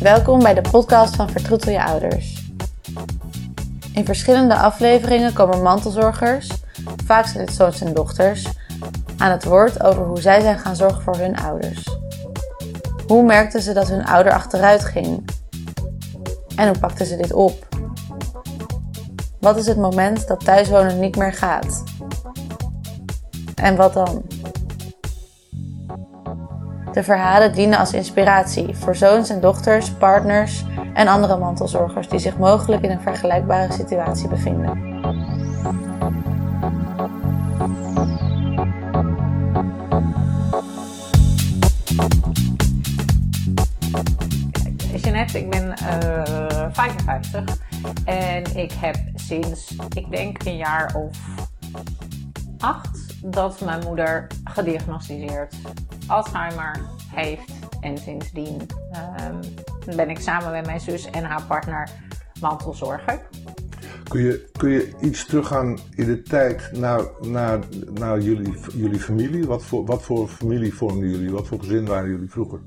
Welkom bij de podcast van Vertroetel je ouders. In verschillende afleveringen komen mantelzorgers, vaak zijn het zoons en dochters, aan het woord over hoe zij zijn gaan zorgen voor hun ouders. Hoe merkten ze dat hun ouder achteruit ging? En hoe pakten ze dit op? Wat is het moment dat thuiswonen niet meer gaat? En wat dan? De verhalen dienen als inspiratie voor zoons en dochters, partners en andere mantelzorgers die zich mogelijk in een vergelijkbare situatie bevinden. Jeanette, ik ben uh, 55 en ik heb sinds, ik denk een jaar of acht, dat mijn moeder gediagnosticeerd Alzheimer heeft. En sindsdien um, ben ik samen met mijn zus en haar partner mantelzorger. Kun je, kun je iets teruggaan in de tijd naar, naar, naar jullie, jullie familie? Wat voor, wat voor familie vormden jullie? Wat voor gezin waren jullie vroeger?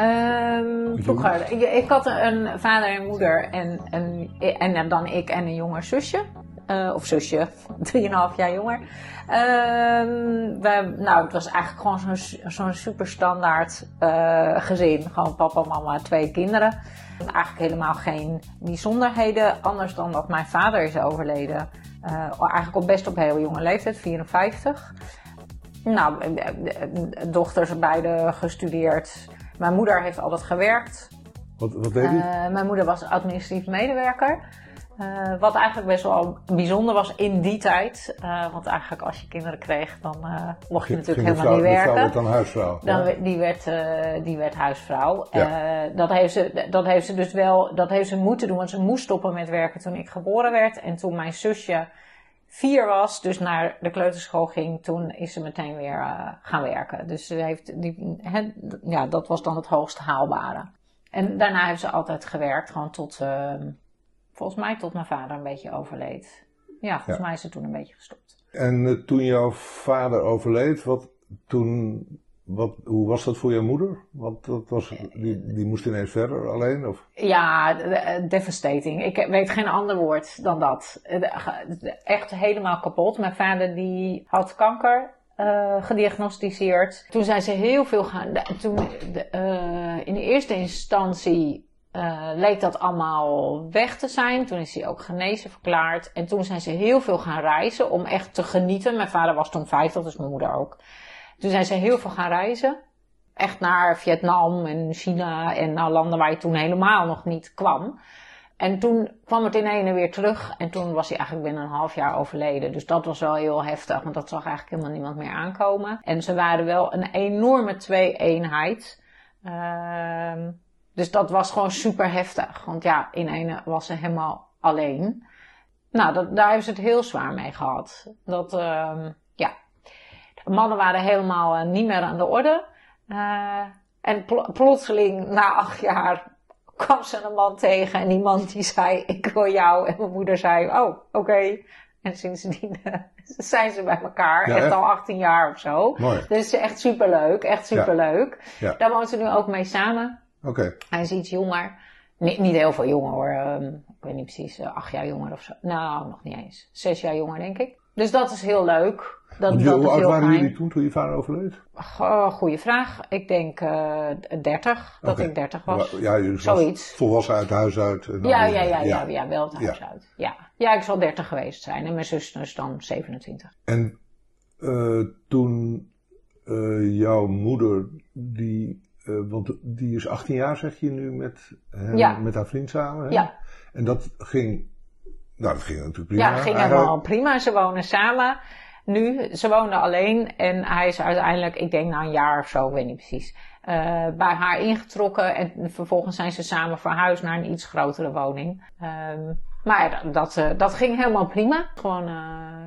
Um, vroeger, ik, ik, had een vader en moeder en, en, en dan ik en een jonger zusje. Uh, of zusje, 3,5 jaar jonger. Um, we, nou, het was eigenlijk gewoon zo'n zo'n super standaard uh, gezin. Gewoon papa, mama, twee kinderen. Eigenlijk helemaal geen bijzonderheden. Anders dan dat mijn vader is overleden. Uh, eigenlijk op best op heel jonge leeftijd, 54. Nou, dochters beide gestudeerd. Mijn moeder heeft altijd gewerkt. Wat, wat deed hij? mijn moeder was administratief medewerker. Uh, wat eigenlijk best wel bijzonder was in die tijd. Uh, want eigenlijk als je kinderen kreeg, dan uh, mocht je natuurlijk helemaal vrouw, niet werken. werd dan huisvrouw. Dan, ja. die, werd, die werd huisvrouw. Ja. dat, heeft ze, dat heeft ze dus wel dat heeft ze moeten doen. Want ze moest stoppen met werken toen ik geboren werd. En toen mijn zusje vier was, dus naar de kleuterschool ging, toen is ze meteen weer gaan werken. Dus ze heeft die, he, ja, dat was dan het hoogst haalbare. En daarna heeft ze altijd gewerkt, gewoon tot ehm, Volgens mij tot mijn vader een beetje overleed. Ja, volgens mij is ze toen een beetje gestopt. En uh, toen jouw vader overleed, wat, toen, wat, hoe was dat voor jouw moeder? Want dat was, die, die moest ineens verder alleen? Of? Ja, devastating. Ik weet geen ander woord dan dat. Echt helemaal kapot. Mijn vader die had kanker uh, gediagnosticeerd. Toen zijn ze heel veel gaan. Toen, uh, in de eerste instantie uh, leek dat allemaal weg te zijn. Toen is hij ook genezen verklaard. En toen zijn ze heel veel gaan reizen om echt te genieten. Mijn vader was toen 50, dus mijn moeder ook. Toen zijn ze heel veel gaan reizen. Echt naar Vietnam en China en naar landen waar je toen helemaal nog niet kwam. En toen kwam het in ene weer terug. En toen was hij eigenlijk binnen een half jaar overleden. Dus dat was wel heel heftig, want dat zag eigenlijk helemaal niemand meer aankomen. En ze waren wel een enorme twee-eenheid. Uh, dus dat was gewoon super heftig. Want ja, in ene was ze helemaal alleen. Nou, dat, daar hebben ze het heel zwaar mee gehad. Dat, uh, ja. De mannen waren helemaal uh, niet meer aan de orde. Uh, en pl plotseling, na acht jaar, kwam ze een man tegen. En die man die zei, ik wil jou. En mijn moeder zei, oh, oké. Okay. En sindsdien uh, zijn ze bij elkaar. Ja, echt, echt, al 18 jaar of zo. Mooi. Dus echt superleuk. Echt superleuk. Ja. Daar woont ze nu ook mee samen. Oké. Hij is iets jonger. niet heel veel jonger hoor. Um, ik weet niet precies, uh, acht jaar jonger of zo. Nou, nog niet eens. Zes jaar jonger denk ik. Dus dat is heel leuk. Dat, Want, dat hoe oud waren jullie toen, toen je vader overleed? Uh, goeie vraag. Ik denk uh, 30. Dat ik 30 was. Ja, was Zoiets. volwassen uit huis uit. en dan Ja, weer- ja, ja, ja, ja, wel het huis Ja. uit. Ja. ja, ik zal 30 geweest zijn. En mijn zus is dan 27. En eh, toen eh, jouw moeder, die, eh, want die is 18 jaar zeg je nu met, hem, Ja. met haar vriend samen. Hè? Ja. En dat ging, nou dat ging natuurlijk prima. Ja, ging Eigenlijk- helemaal prima. Ze wonen samen. Nu, ze woonden alleen en hij is uiteindelijk, ik denk na een jaar of zo, weet niet precies, eh, bij haar ingetrokken. En vervolgens zijn ze samen verhuisd naar een iets grotere woning. Ehm, maar dat, dat, eh, dat ging helemaal prima. Gewoon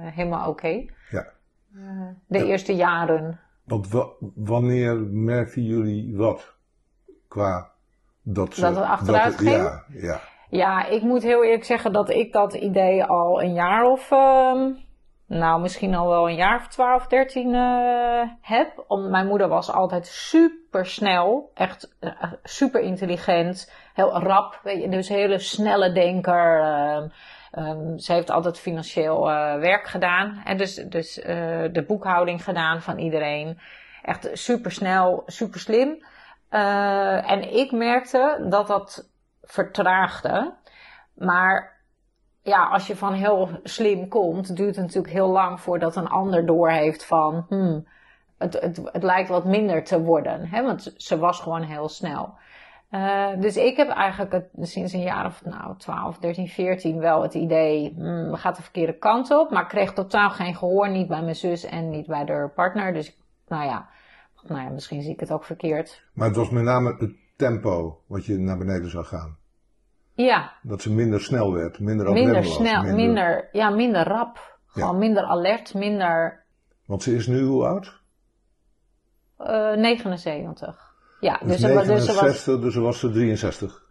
helemaal oké. Ja. De eerste jaren. Want wa- wanneer merkten jullie wat qua dat ze... Dat het achteruit ging? Ja, ja. Ja, ik moet heel eerlijk zeggen dat ik dat idee al een jaar of, ehm, nou misschien al wel een jaar of 12, 13 uh, heb. Om, mijn moeder was altijd super snel, echt uh, super intelligent, heel rap, weet je, dus een hele snelle denker. Uh, um, ze heeft altijd financieel uh, werk gedaan en dus, dus uh, de boekhouding gedaan van iedereen. Echt super snel, super slim. Uh, en ik merkte dat dat vertraagde. Maar ja, als je van heel slim komt, duurt het natuurlijk heel lang voordat een ander doorheeft van, hmm, het, het, het lijkt wat minder te worden. Hè? Want ze was gewoon heel snel. Uh, dus ik heb eigenlijk het, sinds een jaar of nou, 12, 13, 14 wel het idee, hmm, we gaan de verkeerde kant op. Maar ik kreeg totaal geen gehoor, niet bij mijn zus en niet bij de partner. Dus nou ja, nou ja, misschien zie ik het ook verkeerd. Maar het was met name het tempo wat je naar beneden zou gaan. Ja. Dat ze minder snel werd, minder Minder snel, minder... minder, ja, minder rap. Gewoon ja. minder alert, minder... Want ze is nu hoe oud? Uh, 79. Ja, dus, dus, 69, dus, was... dus was ze 63.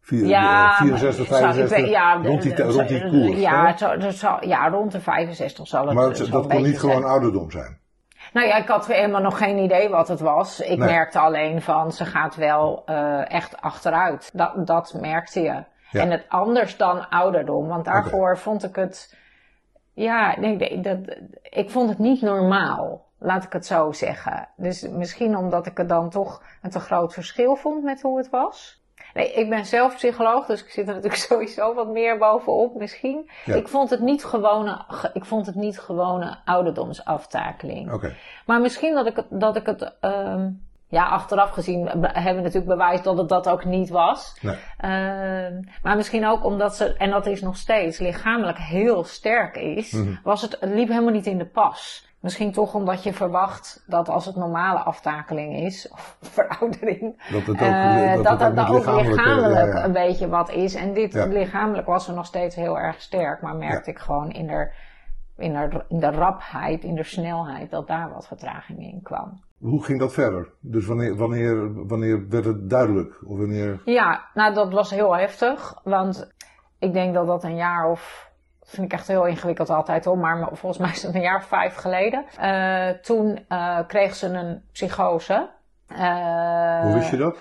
Vier, ja, 64, 65, ik, ja, rond die, rond die koers. Ja, zo, zo, ja, rond de 65 zal het Maar het, dat kon niet gewoon ouderdom zijn? Nou ja, ik had helemaal nog geen idee wat het was. Ik nee. merkte alleen van, ze gaat wel uh, echt achteruit. Dat, dat merkte je. Ja. En het anders dan ouderdom, want daarvoor okay. vond ik het... Ja, nee, dat, ik vond het niet normaal. Laat ik het zo zeggen. Dus misschien omdat ik het dan toch een te groot verschil vond met hoe het was. Nee, ik ben zelf psycholoog, dus ik zit er natuurlijk sowieso wat meer bovenop misschien. Ja. Ik vond het niet gewone, ik vond het niet gewone ouderdomsaftakeling. Okay. Maar misschien dat ik het, dat ik het, um, ja, achteraf gezien hebben we natuurlijk bewijs dat het dat ook niet was. Nee. Uh, maar misschien ook omdat ze, en dat is nog steeds, lichamelijk heel sterk is, mm -hmm. was het, het liep helemaal niet in de pas. Misschien toch omdat je verwacht dat als het normale aftakeling is, of veroudering, dat het ook, uh, dat, dat, dat, dat ook lichamelijk ja, ja. een beetje wat is. En dit ja. lichamelijk was er nog steeds heel erg sterk, maar merkte ik gewoon in de, in, de, in de rapheid, in de snelheid, dat daar wat vertraging in kwam. Hoe ging dat verder? Dus wanneer, wanneer, wanneer werd het duidelijk? Of wanneer... Ja, nou dat was heel heftig, want ik denk dat dat een jaar of vind ik echt heel ingewikkeld altijd hoor, maar volgens mij is het een jaar of vijf geleden. Uh, toen uh, kreeg ze een psychose. Uh, Hoe wist je dat?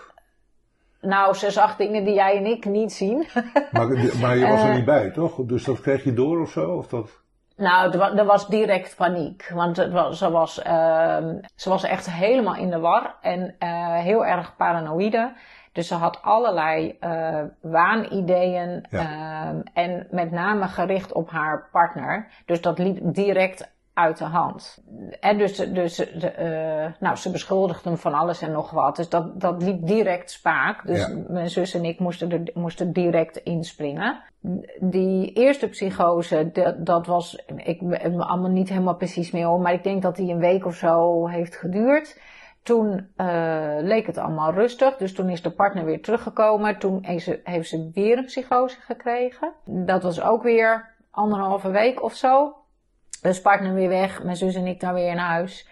Nou, ze zag dingen die jij en ik niet zien. maar, maar je was er niet bij, toch? Dus dat kreeg je door of zo? Of dat... Nou, er was direct paniek. Want het was, ze, was, uh, ze was echt helemaal in de war en heel erg paranoïde. Dus ze had allerlei uh, waanideeën ja. uh, en met name gericht op haar partner. Dus dat liep direct uit de hand. En dus, dus de, uh, nou, ze beschuldigde hem van alles en nog wat. Dus dat, dat liep direct spaak. Dus ja. mijn zus en ik moesten er moesten direct inspringen. Die eerste psychose, dat, dat was, ik ben me allemaal niet helemaal precies mee hoor, maar ik denk dat die een week of zo heeft geduurd. Toen uh, leek het allemaal rustig, dus toen is de partner weer teruggekomen. Toen heeft ze, weer een psychose gekregen. Dat was ook weer anderhalve week of zo. Dus partner weer weg, mijn zus en ik dan weer naar huis.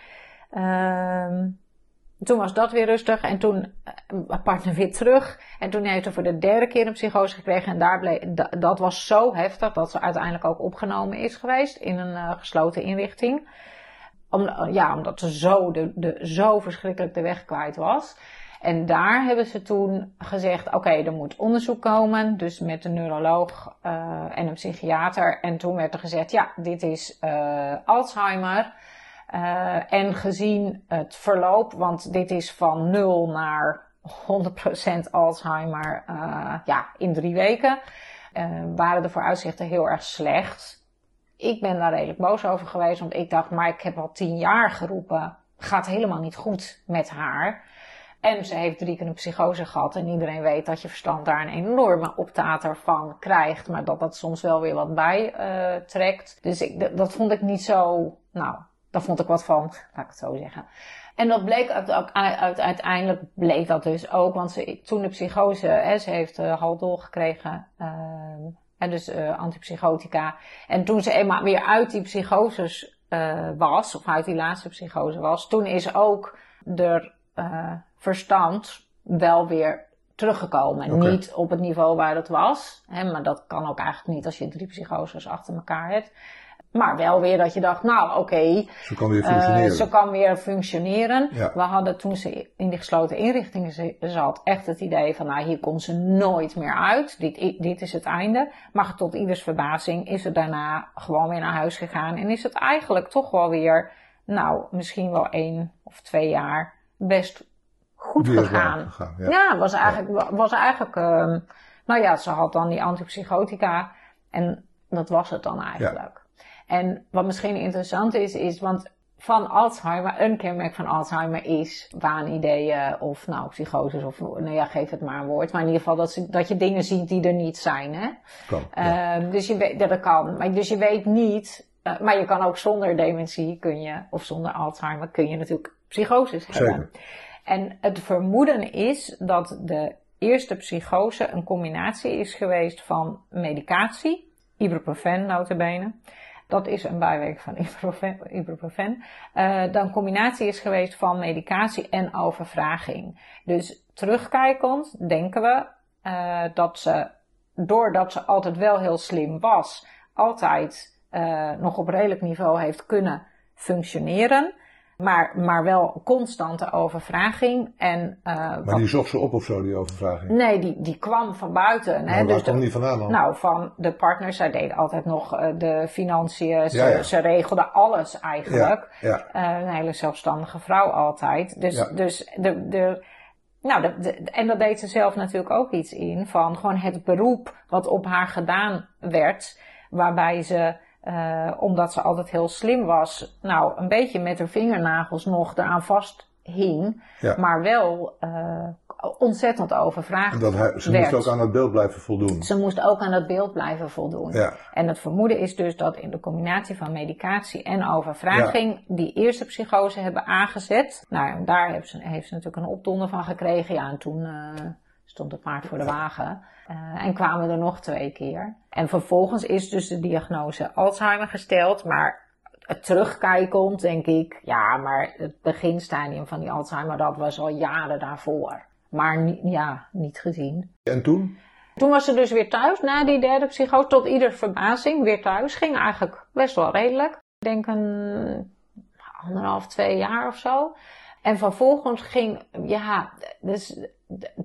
Uh, toen was dat weer rustig en toen uh, partner weer terug. En toen heeft ze voor de derde keer een psychose gekregen. En daar bleef, dat was zo heftig dat ze uiteindelijk ook opgenomen is geweest in een uh, gesloten inrichting. Om, ja, omdat ze zo, de, de, zo verschrikkelijk de weg kwijt was. En daar hebben ze toen gezegd: oké, er moet onderzoek komen. Dus met een neuroloog uh, en een psychiater. En toen werd er gezegd: ja, dit is uh, Alzheimer. En gezien het verloop, want dit is van 0 naar 100% Alzheimer ja, in drie weken, waren de vooruitzichten heel erg slecht ik ben daar redelijk boos over geweest, want ik dacht, maar ik heb al tien jaar geroepen, gaat helemaal niet goed met haar. En ze heeft drie keer een psychose gehad en iedereen weet dat je verstand daar een enorme optater van krijgt, maar dat dat soms wel weer wat bij uh, trekt. Dus ik, dat vond ik niet zo, nou, daar vond ik wat van, laat ik het zo zeggen. En dat bleek uiteindelijk bleek dat dus ook, want ze, toen de psychose, hè, ze heeft uh, haldol gekregen, uh, en dus uh, antipsychotica. En toen ze eenmaal weer uit die psychoses uh, was, of uit die laatste psychose was, toen is ook de uh, verstand wel weer teruggekomen. Okay. Niet op het niveau waar het was, hè, maar dat kan ook eigenlijk niet als je drie psychoses achter elkaar hebt. Maar wel weer dat je dacht, nou oké, Ze kan weer eh, functioneren. ze kan weer functioneren. Ja. We hadden toen ze in die gesloten inrichtingen zat echt het idee van, nou hier komt ze nooit meer uit. Dit, dit is het einde. Maar tot ieders verbazing is ze daarna gewoon weer naar huis gegaan. En is het eigenlijk toch wel weer, nou misschien wel één of twee jaar best goed gegaan. gegaan, ja. Ja, was eigenlijk, was eigenlijk ehm, nou ja, ze had dan die antipsychotica en dat was het dan eigenlijk. En wat misschien interessant is, is want van Alzheimer, een kenmerk van Alzheimer is waanideeën of nou psychoses of nou ja, geef het maar een woord. Maar in ieder geval dat, ze, dat je dingen ziet die er niet zijn. Hè? Kan. ja. Ehm, dus je weet, dat kan. Maar, dus je weet niet, eh, maar je kan ook zonder dementie kun je, of zonder Alzheimer kun je natuurlijk psychoses hebben. Zeker. En het vermoeden is dat de eerste psychose een combinatie is geweest van medicatie, ibuprofen notabene. Dat is een bijwerking van ibuprofen. ibuprofen. Eh, dat een combinatie is geweest van medicatie en overvraging. Dus terugkijkend denken we eh, dat ze, doordat ze altijd wel heel slim was, altijd eh, nog op redelijk niveau heeft kunnen functioneren. Maar, maar wel constante overvraging. En, eh, maar wat- die zocht ze op of zo, die overvraging. nee, die, die kwam van buiten. hè, Nou, waar dus kwam de- die vandaan dan? nou, van de partners. Zij deden altijd nog eh, de financiën. Ze, Ja, ja. ze regelde alles eigenlijk. ja. Eh, een hele zelfstandige vrouw altijd. Dus, dus de, de, nou, de, de- en dat deed ze zelf natuurlijk ook iets in. Van gewoon het beroep wat op haar gedaan werd. Waarbij ze, eh, omdat ze altijd heel slim was, nou, een beetje met haar vingernagels nog eraan vast hing. Ja. Maar wel eh, ontzettend overvraagd En dat hij, ze werd. moest ook aan het beeld blijven voldoen. Ze moest ook aan dat beeld blijven voldoen. Ja. En het vermoeden is dus dat in de combinatie van medicatie en overvraging die eerste psychose hebben aangezet. Nou, en daar heeft ze, heeft ze natuurlijk een opdonder van gekregen. Ja, en toen eh, stond het paard voor de wagen. En kwamen er nog twee keer. En vervolgens is dus de diagnose Alzheimer gesteld, maar het terugkijkend denk ik, ja, maar het beginstadium van die Alzheimer, dat was al jaren daarvoor. Maar ni- ja, niet gezien. En toen? Toen was ze dus weer thuis na die derde psychose, tot ieder verbazing weer thuis. Ging eigenlijk best wel redelijk. Ik denk een anderhalf, twee jaar of zo. En vervolgens ging, ja, dus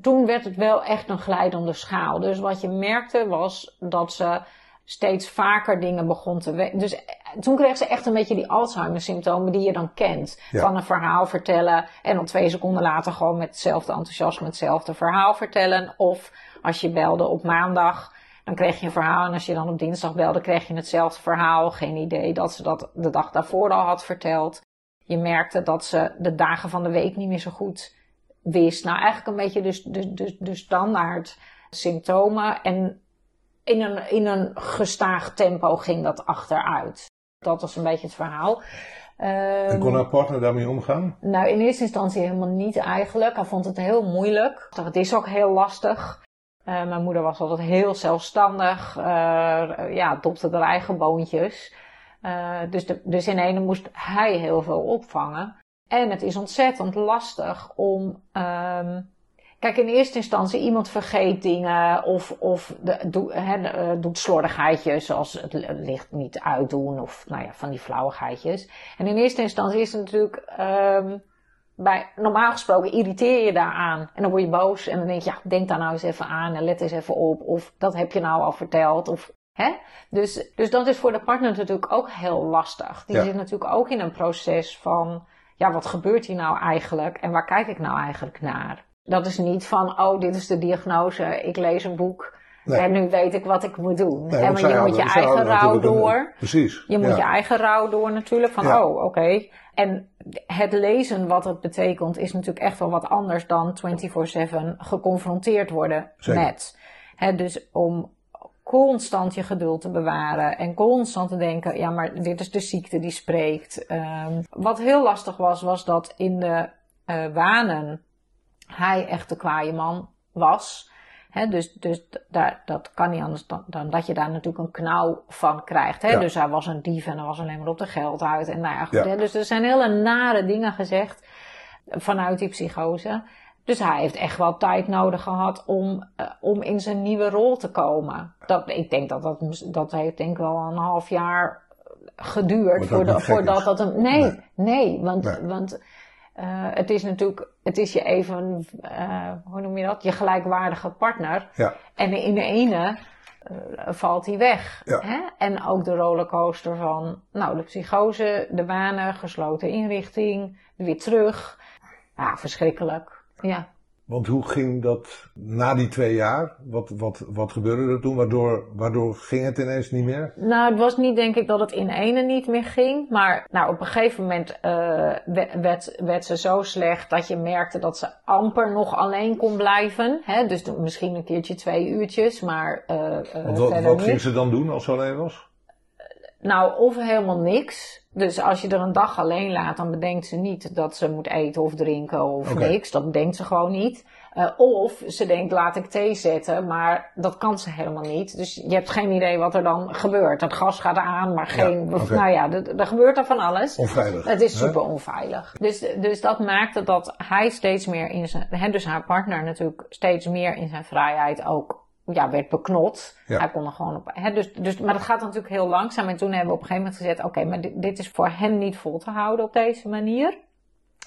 toen werd het wel echt een glijdende schaal. Dus wat je merkte was dat ze steeds vaker dingen begon te we- Dus toen kreeg ze echt een beetje die Alzheimer-symptomen die je dan kent. Ja. Van een verhaal vertellen en dan twee seconden later gewoon met hetzelfde enthousiasme hetzelfde verhaal vertellen. Of als je belde op maandag, dan kreeg je een verhaal. En als je dan op dinsdag belde, kreeg je hetzelfde verhaal. Geen idee dat ze dat de dag daarvoor al had verteld. Je merkte dat ze de dagen van de week niet meer zo goed wist. Nou, eigenlijk een beetje dus, dus, dus, de standaard symptomen. En in een, in een gestaag tempo ging dat achteruit. Dat was een beetje het verhaal. En Ehm, kon haar partner daarmee omgaan? nou, in eerste instantie helemaal niet eigenlijk. Hij vond het heel moeilijk. Het is ook heel lastig. Eh, mijn moeder was altijd heel zelfstandig. eh, ja, dopte haar eigen boontjes. Eh, dus, de, dus in ene moest hij heel veel opvangen. En het is ontzettend lastig om. ehm, kijk, in eerste instantie iemand vergeet dingen of, of de, eh, doet slordigheidjes zoals het li- licht niet uitdoen of nou ja, van die flauwigheidjes. En in eerste instantie is het natuurlijk. ehm, bij, normaal gesproken irriteer je daaraan. En dan word je boos en dan denk je, ja, denk daar nou eens even aan en let eens even op. Of dat heb je nou al verteld. Of, hè? Dus, dus dat is voor de partner natuurlijk ook heel lastig. Die Ja. zit natuurlijk ook in een proces van, ja, wat gebeurt hier nou eigenlijk? En waar kijk ik nou eigenlijk naar? Dat is niet van, oh, dit is de diagnose, ik lees een boek Nee. en nu weet ik wat ik moet doen. Nee, en want je moet je eigen rouw een- door. Precies. Je moet ja. je eigen rouw door natuurlijk. Van, Ja. oh, oké. En het lezen wat het betekent is natuurlijk echt wel wat anders dan 24-7 geconfronteerd worden Zeker. met. Dus om constant je geduld te bewaren en constant te denken, ja, maar dit is de ziekte die spreekt. Ehm, wat heel lastig was, was dat in de eh, wanen hij echt de kwaaie man was. Dus dus daar, dat kan niet anders dan, dan dat je daar natuurlijk een knauw van krijgt. Hè? Ja. Dus hij was een dief en hij was alleen maar op de geld uit. En nou ja, goed, Ja. hè? Dus er zijn hele nare dingen gezegd vanuit die psychose. Dus hij heeft echt wel tijd nodig gehad om, eh, om in zijn nieuwe rol te komen. Dat, ik denk dat dat, dat heeft denk ik wel een half jaar geduurd Wat ook voordat, dat een. Nee, nee, Nee. want, Nee. want eh, het is natuurlijk, het is je even, eh, hoe noem je dat? Je gelijkwaardige partner. Ja. En in de ene eh, valt hij weg. Ja. Hè? En ook de rollercoaster van, nou, de psychose, de banen, gesloten inrichting, weer terug. Ja, verschrikkelijk. Ja. Want hoe ging dat na die twee jaar? Wat, wat, wat gebeurde er toen? Waardoor, waardoor ging het ineens niet meer? Nou, het was niet denk ik dat het in ene niet meer ging. Maar nou, op een gegeven moment eh, we- werd, werd ze zo slecht dat je merkte dat ze amper nog alleen kon blijven. Hè? Dus misschien een keertje twee uurtjes, maar eh eh, Want wat, wat ging ze dan doen als ze alleen was? Nou, of helemaal niks. Dus als je er een dag alleen laat, dan bedenkt ze niet dat ze moet eten of drinken of niks. Dat bedenkt ze gewoon niet. Eh, of ze denkt, laat ik thee zetten, maar dat kan ze helemaal niet. Dus je hebt geen idee wat er dan gebeurt. Het gas gaat aan, maar geen... Ja. Nou ja, er, gebeurt er van alles. Onveilig. Het is super onveilig. Dus, dus dat maakte dat hij steeds meer in zijn, hè, dus haar partner natuurlijk steeds meer in zijn vrijheid ook ja, werd beknot. Ja. Hij kon er gewoon op. Hè, dus, dus, maar dat gaat natuurlijk heel langzaam. En toen hebben we op een gegeven moment gezegd: oké, maar dit, dit is voor hem niet vol te houden op deze manier.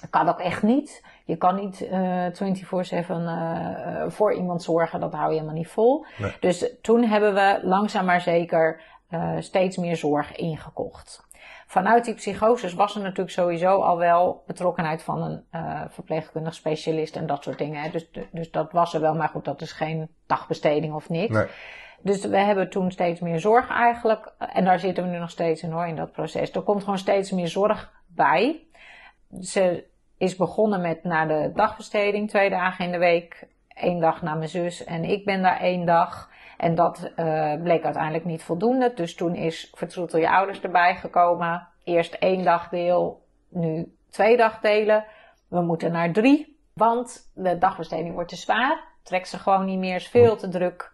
Dat kan ook echt niet. Je kan niet eh 24-7 eh, eh, voor iemand zorgen, dat hou je helemaal niet vol. Nee. Dus toen hebben we langzaam maar zeker steeds meer zorg ingekocht. Vanuit die psychoses was er natuurlijk sowieso al wel betrokkenheid van een eh, verpleegkundig specialist en dat soort dingen. Hè. Dus, dus dat was er wel, maar goed, dat is geen dagbesteding of niet. Nee. Dus we hebben toen steeds meer zorg eigenlijk. En daar zitten we nu nog steeds in hoor, in dat proces. Er komt gewoon steeds meer zorg bij. Ze is begonnen met naar de dagbesteding, twee dagen in de week. Eén dag naar mijn zus en ik ben daar één dag. En dat eh, bleek uiteindelijk niet voldoende. Dus toen is Vertroetel je ouders erbij gekomen. Eerst één dagdeel, nu twee dagdelen. We moeten naar drie, want de dagbesteding wordt te zwaar. Trekt ze gewoon niet meer, is veel te druk.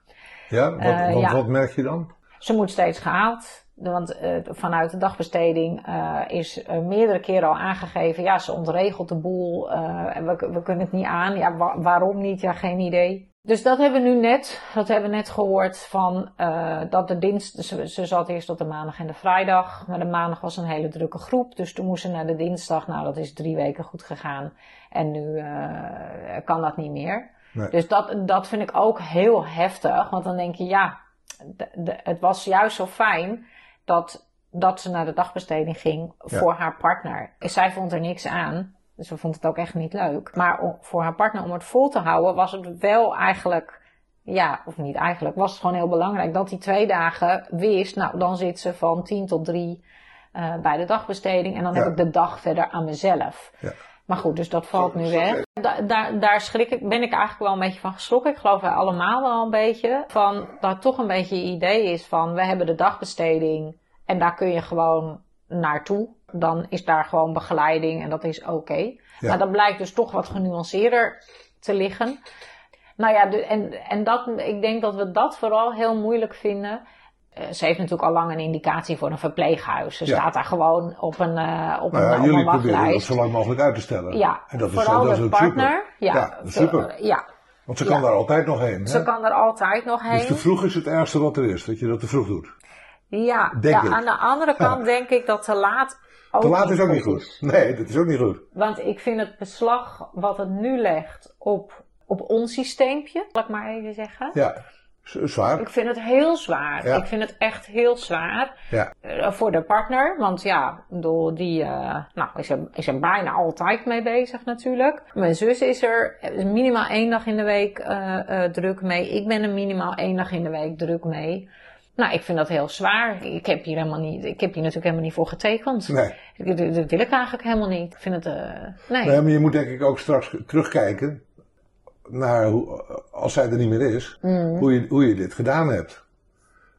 Ja? Wat, Eh, wat, ja. wat merk je dan? Ze moet steeds gehaald. Want eh, vanuit de dagbesteding is meerdere keren al aangegeven, ja, ze ontregelt de boel. we, we kunnen het niet aan. Ja, wa- waarom niet? Ja, geen idee. Dus dat hebben we nu net, dat hebben we net gehoord van eh, dat de dienst, ze, ze zat eerst op de maandag en de vrijdag, maar de maandag was een hele drukke groep, dus toen moest ze naar de dinsdag. Nou, dat is drie weken goed gegaan en nu eh, kan dat niet meer. Nee. Dus dat, dat vind ik ook heel heftig, want dan denk je, ja, de, de- het was juist zo fijn dat, dat ze naar de dagbesteding ging Ja. voor haar partner. Zij vond er niks aan. Dus ze vond het ook echt niet leuk. Maar voor haar partner om het vol te houden was het wel eigenlijk, ja, of niet eigenlijk, was het gewoon heel belangrijk dat die twee dagen wist, nou dan zit ze van tien tot drie eh, bij de dagbesteding en dan Ja. heb ik de dag verder aan mezelf. Ja. Maar goed, dus dat valt nu weg. Da- daar, daar schrik ik, ben ik eigenlijk wel een beetje van geschrokken. Ik geloof wij allemaal wel een beetje. Van dat toch een beetje het idee is van we hebben de dagbesteding en daar kun je gewoon naartoe. Dan is daar gewoon begeleiding en dat is oké. Ja. Maar dat blijkt dus toch wat genuanceerder te liggen. Nou ja, de, en, en dat, ik denk dat we dat vooral heel moeilijk vinden. Eh, ze heeft natuurlijk al lang een indicatie voor een verpleeghuis. Ze Ja. staat daar gewoon op een, eh, op Nou ja, een, jullie proberen dat zo lang mogelijk uit te stellen. Ja, en dat is, dat de partner. super. Ja, super. ja, Want ze kan daar altijd nog heen. Hè? ze kan er altijd nog heen. Dus te vroeg is het ergste wat er is, dat je dat te vroeg doet. Ja, ja aan de andere kant denk ik dat te laat ook Te laat is ook niet goed. Nee, dat is ook niet goed. Want ik vind het beslag wat het nu legt op, op ons systeempje, laat ik maar even zeggen. Ja, zwaar. Ik vind het heel zwaar. Ja. Ik vind het echt heel zwaar. Ja, Eh, voor de partner, want ja, bedoel, die eh, nou, is, er, is er bijna altijd mee bezig natuurlijk. Mijn zus is er eh, minimaal één dag in de week druk mee. Ik ben er minimaal één dag in de week druk mee. Nou, ik vind dat heel zwaar. Ik heb hier helemaal niet, ik heb hier natuurlijk helemaal niet voor getekend. nee. Dat, wil ik eigenlijk helemaal niet. Ik vind het, eh, nee. nee. Maar je moet denk ik ook straks terugkijken naar hoe, als zij er niet meer is, Mm. hoe, je, hoe je dit gedaan hebt.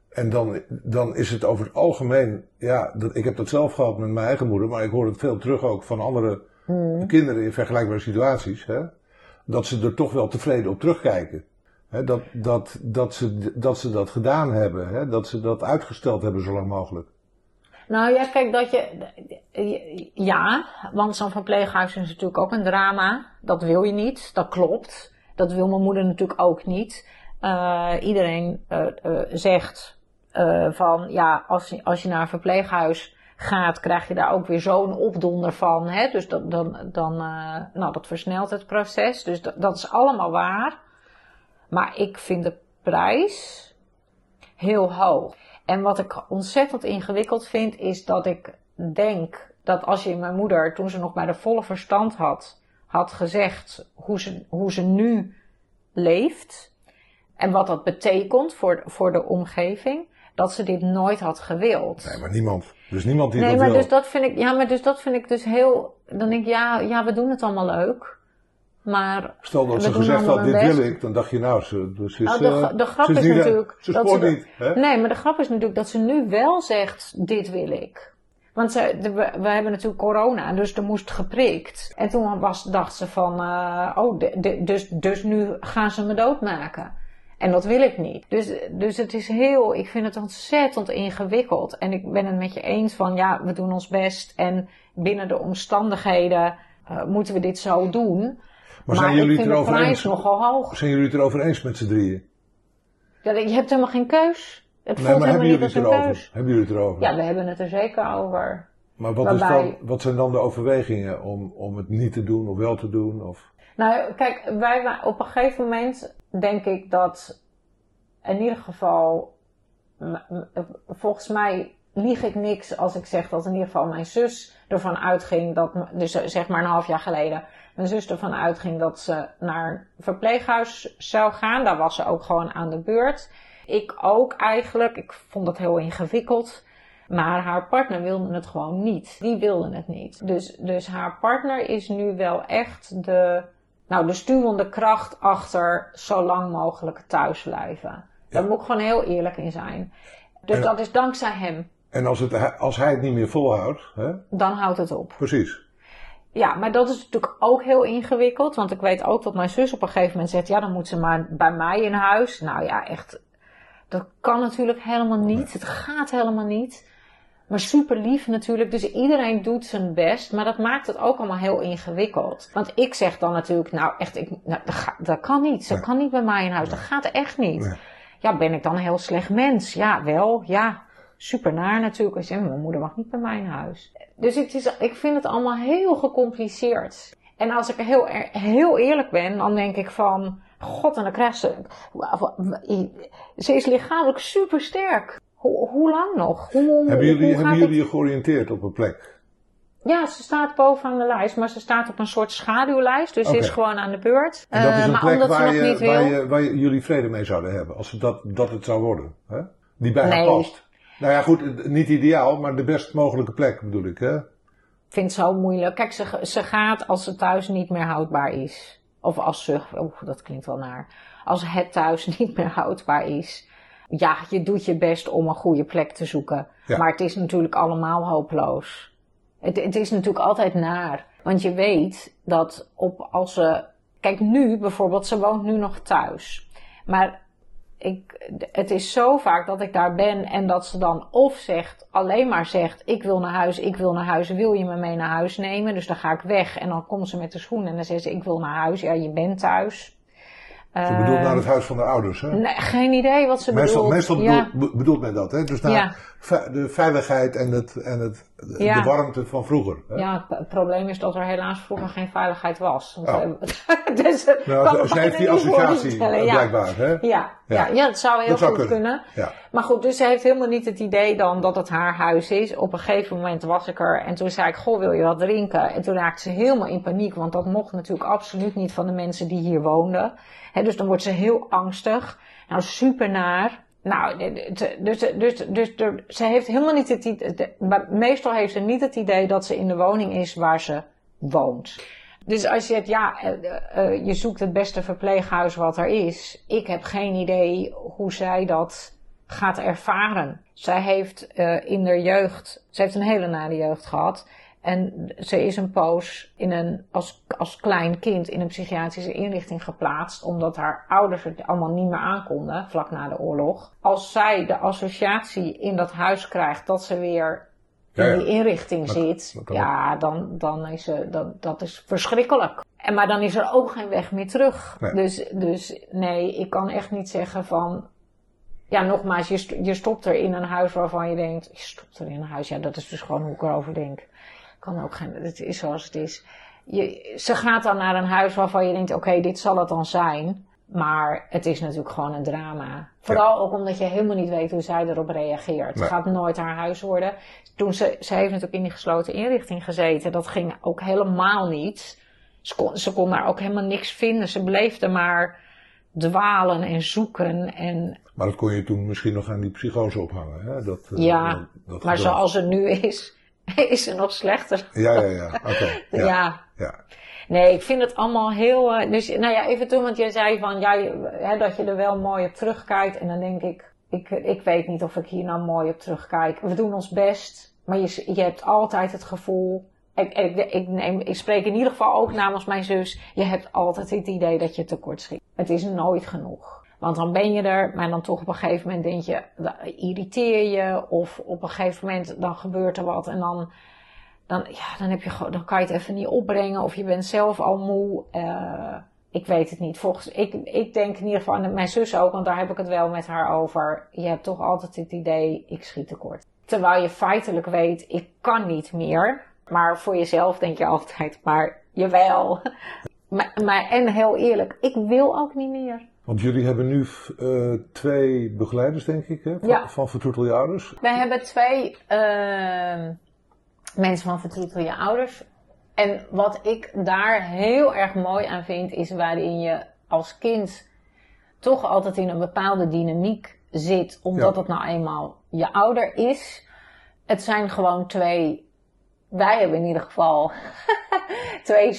En dan, dan is het over het algemeen, ja, dat, ik heb dat zelf gehad met mijn eigen moeder, maar ik hoor het veel terug ook van andere Mm. kinderen in vergelijkbare situaties, hè, dat ze er toch wel tevreden op terugkijken. Dat, dat, dat, ze, dat ze dat gedaan hebben, dat ze dat uitgesteld hebben zo lang mogelijk. Nou ja, kijk, dat je. Ja, want zo'n verpleeghuis is natuurlijk ook een drama. Dat wil je niet, dat klopt. Dat wil mijn moeder natuurlijk ook niet. Eh, iedereen eh, eh, zegt van ja, als als je naar een verpleeghuis gaat, krijg je daar ook weer zo'n opdonder van. Hè? Dus dat, dan, dan, nou, dat versnelt het proces. Dus dat, dat is allemaal waar. Maar ik vind de prijs heel hoog. En wat ik ontzettend ingewikkeld vind, is dat ik denk dat als je mijn moeder, toen ze nog bij de volle verstand had, had gezegd hoe ze, hoe ze nu leeft en wat dat betekent voor, voor de omgeving, dat ze dit nooit had gewild. Nee, maar niemand. Dus niemand die nee, dat maar wil. Dus dat vind ik, ja, maar dus dat vind ik dus heel. Dan denk ik, ja, ja, we doen het allemaal leuk. Maar Stel dat we ze gezegd had, dit best. wil ik, dan dacht je nou, ze, dus ze is, Nou, de, eh, de grap ze is, niet, natuurlijk. Ze dat spoort ze- niet. Hè? Nee, maar de grap is natuurlijk dat ze nu wel zegt: dit wil ik. Want ze, de- we, hebben natuurlijk corona, dus er moest geprikt. En toen was, dacht ze van, eh, oh, de- dus, dus nu gaan ze me doodmaken. En dat wil ik niet. Dus, dus het is heel, ik vind het ontzettend ingewikkeld. En ik ben het met je eens van, ja, we doen ons best. En binnen de omstandigheden eh, moeten we dit zo doen. Maar zijn jullie ik het vind de erover prijs eens? nogal hoog. Zijn jullie het erover eens met z'n drieën? Ja, je hebt helemaal geen keus. Het Nee, voelt maar hebben jullie het erover? Hebben jullie het erover? Ja, we hebben het er zeker over. Maar wat, is dan, wat zijn dan de overwegingen om, om het niet te doen of wel te doen? Of... Nou, kijk, wij, op een gegeven moment denk ik dat in ieder geval, volgens mij lieg ik niks als ik zeg dat in ieder geval mijn zus ervan uitging dat, dus eh, zeg maar een half jaar geleden, mijn zus ervan uitging dat ze naar een verpleeghuis zou gaan. Daar was ze ook gewoon aan de beurt. Ik ook eigenlijk. Ik vond dat heel ingewikkeld. Maar haar partner wilde het gewoon niet. Die wilde het niet. Dus, dus haar partner is nu wel echt de, nou, de stuwende kracht achter zo lang mogelijk thuis blijven. Daar moet ik gewoon heel eerlijk in zijn. Dus dat is dankzij hem. En als, het, als hij het niet meer volhoudt, hè? Dan houdt het op. precies. Ja, maar dat is natuurlijk ook heel ingewikkeld. Want ik weet ook dat mijn zus op een gegeven moment zegt: ja, dan moet ze maar bij mij in huis. Nou ja, echt. Dat kan natuurlijk helemaal niet. Het gaat helemaal niet. Maar super lief natuurlijk. Dus iedereen doet zijn best. Maar dat maakt het ook allemaal heel ingewikkeld. Want ik zeg dan natuurlijk: nou echt, ik, nou, dat, ga- dat kan niet. Ze Nee. kan niet bij mij in huis. Dat gaat echt niet. Ja, ben ik dan een heel slecht mens? Ja, wel. Ja, super naar natuurlijk. Als je, mijn moeder mag niet bij mij in huis. Dus het is, ik vind het allemaal heel gecompliceerd. En als ik heel, heel eerlijk ben, dan denk ik van... God, en dan krijgt ze... Ze is lichamelijk super sterk. Hoe, hoe lang nog? Hoe, Hebben jullie, hoe hebben jullie je georiënteerd op een plek? Ja, ze staat bovenaan de lijst, maar ze staat op een soort schaduwlijst. Dus ze is gewoon aan de beurt. En dat Eh, is een maar plek waar je, waar, je, waar je, jullie vrede mee zouden hebben. Als dat, dat het zou worden. Hè? Die bij haar past. Nou ja, goed, niet ideaal, maar de best mogelijke plek bedoel ik. Hè? vind het zo moeilijk. Kijk, ze, ze gaat als ze thuis niet meer houdbaar is. Of als ze, oh, dat klinkt wel naar. Als het thuis niet meer houdbaar is. Ja, je doet je best om een goede plek te zoeken. Ja. Maar het is natuurlijk allemaal hopeloos. Het, het is natuurlijk altijd naar. Want je weet dat op als ze. Kijk, nu bijvoorbeeld, ze woont nu nog thuis. Maar ik, het is zo vaak dat ik daar ben en dat ze dan of zegt, alleen maar zegt: Ik wil naar huis, ik wil naar huis, wil je me mee naar huis nemen? Dus dan ga ik weg en dan komt ze met de schoen en dan zegt ze: Ik wil naar huis. Ja, je bent thuis. Ze bedoelt Eh, naar het huis van de ouders. Hè? Nee, geen idee wat ze meestal bedoelt. meestal ja. bedoelt, be- bedoelt men dat. Hè? Dus naar Ja. De veiligheid en, het, en het, de warmte van vroeger. Hè? Ja, het probleem is dat er helaas vroeger geen veiligheid was. Oh. eh, dus, eh, Nou, ze, heeft die associatie eh, ja. blijkbaar. Hè? Ja, ja. Ja. dat zou heel Dat zou goed kunnen. kunnen. Maar goed, dus ze heeft helemaal niet het idee dan dat het haar huis is. Op een gegeven moment was ik er en toen zei ik, goh, wil je wat drinken? En toen raakte ze helemaal in paniek, want dat mocht natuurlijk absoluut niet van de mensen die hier woonden. Dus dan wordt ze heel angstig. Nou, super naar. Nou, dus, dus, dus, dus ze heeft helemaal niet het idee, meestal heeft ze niet het idee dat ze in de woning is waar ze woont. Dus als je het, ja, eh, eh, je zoekt het beste verpleeghuis wat er is. Ik heb geen idee hoe zij dat gaat ervaren. Zij heeft eh, in haar jeugd, ze heeft een hele nare jeugd gehad. En ze is een poos in een, als, als klein kind in een psychiatrische inrichting geplaatst. Omdat haar ouders het allemaal niet meer aankonden, vlak na de oorlog. Als zij de associatie in dat huis krijgt dat ze weer in Ja, ja. die inrichting Dat- zit, dat ja, dan, dan is ze, dat, dat is verschrikkelijk. En, maar dan is er ook geen weg meer terug. Nee. Dus, dus nee, ik kan echt niet zeggen van, ja, nogmaals, je, je stopt er in een huis waarvan je denkt, je stopt er in een huis, ja, dat is dus gewoon hoe ik erover denk. Kan ook geen, het is zoals het is. Je, ze gaat dan naar een huis waarvan je denkt, oké, dit zal het dan zijn. Maar het is natuurlijk gewoon een drama. Vooral ook omdat je helemaal niet weet hoe zij erop reageert. Het gaat nooit haar huis worden. Toen ze, ze heeft natuurlijk in die gesloten inrichting gezeten. Dat ging ook helemaal niet. Ze kon, ze kon daar ook helemaal niks vinden. Ze bleef er maar dwalen en zoeken. En, Maar dat kon je toen misschien nog aan die psychose ophangen. Hè? Dat, eh, Ja, dat, dat maar zoals het nu is, is ze nog slechter. Ja, ja, ja. Oké. Ja. Ja. ja. Nee, ik vind het allemaal heel. eh, Dus nou ja, even toen, want jij zei van ja, je- hè, dat je er wel mooi op terugkijkt. En dan denk ik, ik, ik weet niet of ik hier nou mooi op terugkijk. We doen ons best, maar je, je hebt altijd het gevoel. Ik, ik, ik, neem, ik spreek in ieder geval ook namens mijn zus. Je hebt altijd het idee dat je tekort schiet. Het is nooit genoeg. Want dan ben je er, maar dan toch op een gegeven moment denk je, irriteer je. Of op een gegeven moment dan gebeurt er wat en dan dan, ja, dan, heb je, dan kan je het even niet opbrengen of je bent zelf al moe. Eh, ik weet het niet. Volgens, ik, ik denk in ieder geval, en mijn zus ook, want daar heb ik het wel met haar over. Je hebt toch altijd het idee, ik schiet tekort. Terwijl je feitelijk weet, ik kan niet meer. Maar voor jezelf denk je altijd, maar jawel. maar, maar, en heel eerlijk, ik wil ook niet meer. Want jullie hebben nu eh, twee begeleiders, denk ik, hè? Van, Ja. van Vertroetel je ouders. Wij hebben twee ehm, mensen van Vertroetel je ouders. En wat ik daar heel erg mooi aan vind, is waarin je als kind toch altijd in een bepaalde dynamiek zit, omdat Ja. het nou eenmaal je ouder is. Het zijn gewoon twee, wij hebben in ieder geval twee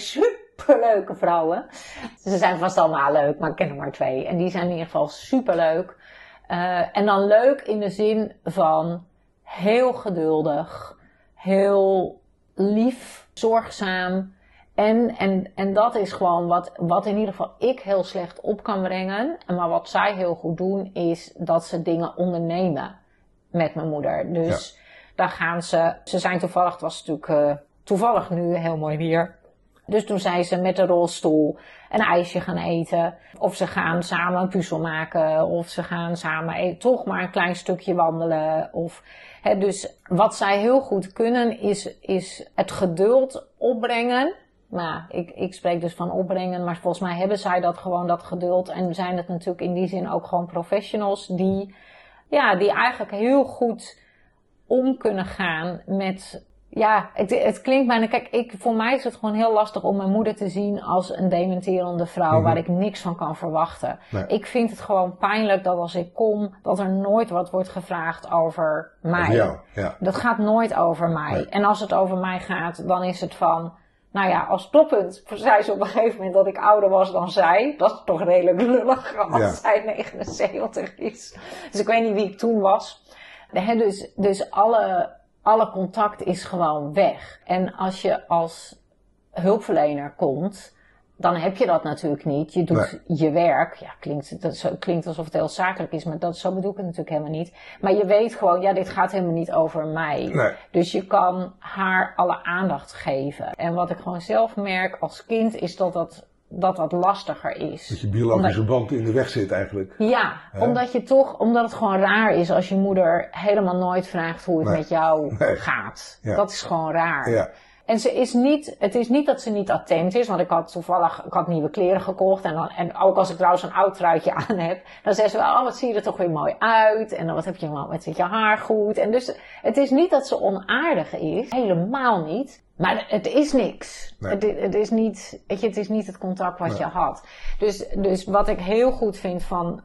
superleuke vrouwen. Ze zijn vast allemaal leuk, maar ik ken er maar twee. En die zijn in ieder geval superleuk. Eh, en dan leuk in de zin van heel geduldig, heel lief, zorgzaam. En, en, en dat is gewoon wat, wat in ieder geval ik heel slecht op kan brengen. Maar wat zij heel goed doen, is dat ze dingen ondernemen met mijn moeder. Dus daar gaan ze. Ze zijn toevallig, het was natuurlijk eh, toevallig nu heel mooi weer. Dus toen zijn ze met de rolstoel een ijsje gaan eten. Of ze gaan samen een puzzel maken. Of ze gaan samen e- toch maar een klein stukje wandelen. Of, hè, dus wat zij heel goed kunnen is, is het geduld opbrengen. Nou, ik, ik spreek dus van opbrengen, maar volgens mij hebben zij dat gewoon, dat geduld. En zijn het natuurlijk in die zin ook gewoon professionals die, ja, die eigenlijk heel goed om kunnen gaan met. Ja, het, het klinkt bijna. Kijk, ik, voor mij is het gewoon heel lastig om mijn moeder te zien als een dementerende vrouw Mhm. waar ik niks van kan verwachten. Nee. Ik vind het gewoon pijnlijk dat als ik kom, dat er nooit wat wordt gevraagd over mij. Jou, ja. Dat gaat nooit over mij. Nee. En als het over mij gaat, dan is het van. Nou ja, als toppunt zei ze op een gegeven moment dat ik ouder was dan zij. Dat is toch redelijk lullig als Ja. zij 79 is. Dus ik weet niet wie ik toen was. Dus dus alle, alle contact is gewoon weg. En als je als hulpverlener komt, dan heb je dat natuurlijk niet. Je doet je werk. Ja, klinkt, dat zo, klinkt alsof het heel zakelijk is, maar dat, zo bedoel ik het natuurlijk helemaal niet. Maar je weet gewoon, ja, dit gaat helemaal niet over mij. Nee. Dus je kan haar alle aandacht geven. En wat ik gewoon zelf merk als kind, is dat dat, dat, dat lastiger is. Dat je biologische band in de weg zit eigenlijk. Ja, omdat je toch, omdat het gewoon raar is als je moeder helemaal nooit vraagt hoe het Nee. met jou Nee. gaat. Ja. Dat is gewoon raar. Ja. En ze is niet, het is niet dat ze niet attent is, want ik had toevallig, ik had nieuwe kleren gekocht en, dan, en ook als ik trouwens een oud truitje aan heb, dan zegt ze wel, oh wat zie je er toch weer mooi uit en dan wat heb je nou met zit je haar goed. En dus het is niet dat ze onaardig is, helemaal niet. Maar het is niks. Nee. Het, is niet, weet je, het is niet het contact wat je had. Dus, dus wat ik heel goed vind van,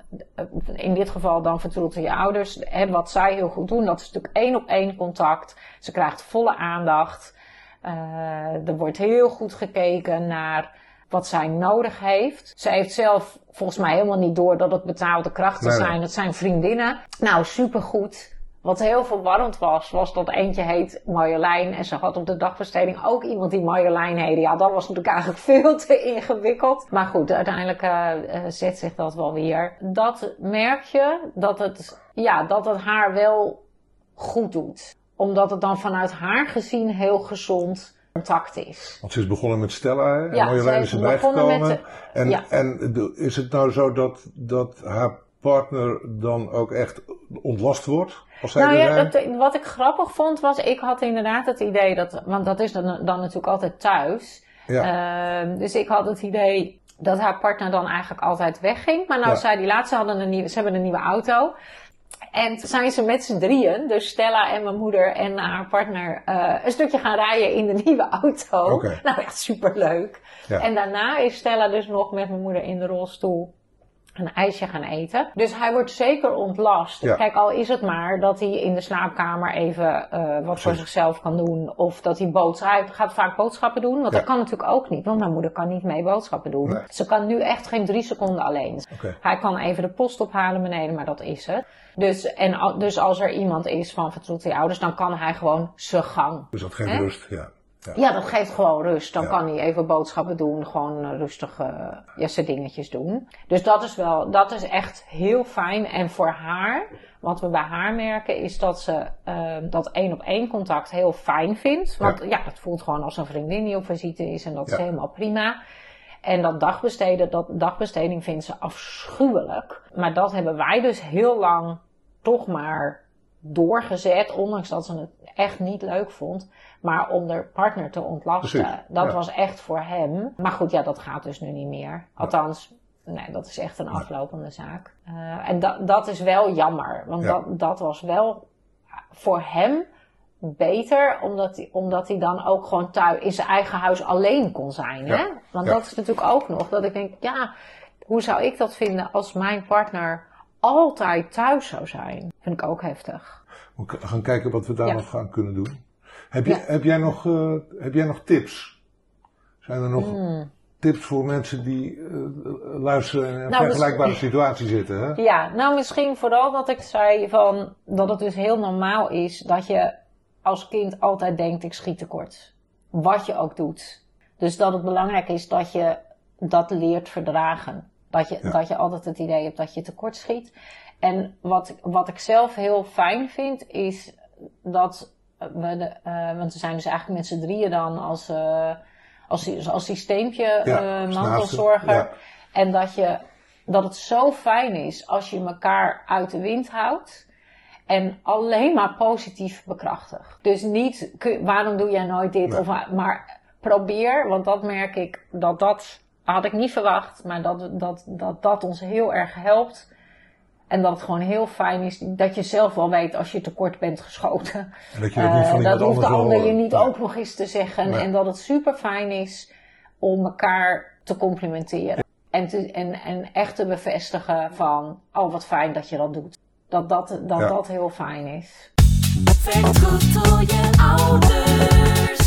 in dit geval dan vertroetel je ouders, hè, wat zij heel goed doen, dat is natuurlijk één op één contact. Ze krijgt volle aandacht. Eh, er wordt heel goed gekeken naar wat zij nodig heeft. Ze heeft zelf volgens mij helemaal niet door dat het betaalde krachten Nee, zijn. Het zijn vriendinnen. Nou, supergoed. Wat heel verwarrend was, was dat eentje heet Marjolein. En ze had op de dagbesteding ook iemand die Marjolein heette. Ja, dat was natuurlijk eigenlijk veel te ingewikkeld. Maar goed, uiteindelijk eh, eh, zet zich dat wel weer. Dat merk je, dat het, ja, dat het haar wel goed doet. Omdat het dan vanuit haar gezien heel gezond contact is. Want ze is begonnen met Stella hè? en Ja, Marjolein is erbij gekomen. met En, ja. en de- is het nou zo dat, dat haar partner dan ook echt ontlast wordt? Als zij Nou ja, dat, wat ik grappig vond was, ik had inderdaad het idee dat, want dat is dan, dan natuurlijk altijd thuis. Ja. Ehm, dus ik had het idee dat haar partner dan eigenlijk altijd wegging. Maar nou Ja. zei die laatste, hadden een nieuwe, ze hebben een nieuwe auto. En toen zijn ze met z'n drieën, dus Stella en mijn moeder en haar partner, eh, een stukje gaan rijden in de nieuwe auto. Oké. Nou, echt superleuk. Ja. En daarna is Stella dus nog met mijn moeder in de rolstoel een ijsje gaan eten. Dus hij wordt zeker ontlast. Ja. Kijk, al is het maar dat hij in de slaapkamer even eh, wat voor zichzelf kan doen. Of dat hij boodschappen... Hij gaat vaak boodschappen doen. Want Ja. dat kan natuurlijk ook niet. Want mijn moeder kan niet mee boodschappen doen. Nee. Ze kan nu echt geen drie seconden alleen. Hij kan even de post ophalen beneden, maar dat is het. Dus, en, dus als er iemand is van vertroetel je ouders, dan kan hij gewoon zijn gang. Dus dat geeft Hè? rust, ja. Ja, dat geeft gewoon rust. Dan Ja. kan hij even boodschappen doen, gewoon eh, rustig eh, ja, zijn dingetjes doen. Dus dat is wel, dat is echt heel fijn. En voor haar, wat we bij haar merken, is dat ze eh, dat één op één contact heel fijn vindt. Want ja. dat voelt gewoon als een vriendin die op visite is en dat is Ja. helemaal prima. En dat dagbesteden, dat dagbesteding vindt ze afschuwelijk. Maar dat hebben wij dus heel lang toch maar doorgezet, ondanks dat ze het echt niet leuk vond. Maar om de partner te ontlasten. Precies, Dat ja. was echt voor hem. Maar goed, ja, dat gaat dus nu niet meer. Althans, nee, dat is echt een aflopende zaak. Eh, en dat, dat is wel jammer. Want Ja. dat, dat was wel voor hem beter, omdat hij, omdat hij dan ook gewoon thuis in zijn eigen huis alleen kon zijn. Hè? Want dat is natuurlijk ook nog, dat ik denk, ja, hoe zou ik dat vinden als mijn partner altijd thuis zou zijn? Vind ik ook heftig. We gaan kijken wat we daar Ja. nog gaan kunnen doen. Heb, je, Ja. heb, jij, nog, eh, heb jij nog tips? Zijn er nog Hmm. tips voor mensen die eh, luisteren en in een Nou, vergelijkbare situatie zitten? Hè? Ja, nou misschien vooral dat ik zei van dat het dus heel normaal is dat je als kind altijd denkt ik schiet tekort. Wat je ook doet. Dus dat het belangrijk is dat je dat leert verdragen. Dat je, Ja. dat je altijd het idee hebt dat je tekort schiet. En wat, wat ik zelf heel fijn vind is dat we de, eh, want we zijn dus eigenlijk met z'n drieën dan als, eh, als, als systeempje Ja, eh, mantelzorger. ja. En dat, je, dat het zo fijn is als je elkaar uit de wind houdt. En alleen maar positief bekrachtigt. Dus niet, kun- waarom doe jij nooit dit? Nee. Of, maar probeer, want dat merk ik, dat dat had ik niet verwacht. Maar dat dat, dat, dat ons heel erg helpt. En dat het gewoon heel fijn is dat je zelf wel weet als je tekort bent geschoten. En dat je dat niet van Eh, iemand dat hoeft de ander je niet Ja. ook nog eens te zeggen. Nee. En dat het super fijn is om elkaar te complimenteren. En, te, en, en echt te bevestigen van, oh wat fijn dat je dat doet. Dat dat, dat, Ja. dat heel fijn is. Vertroetel je ouders.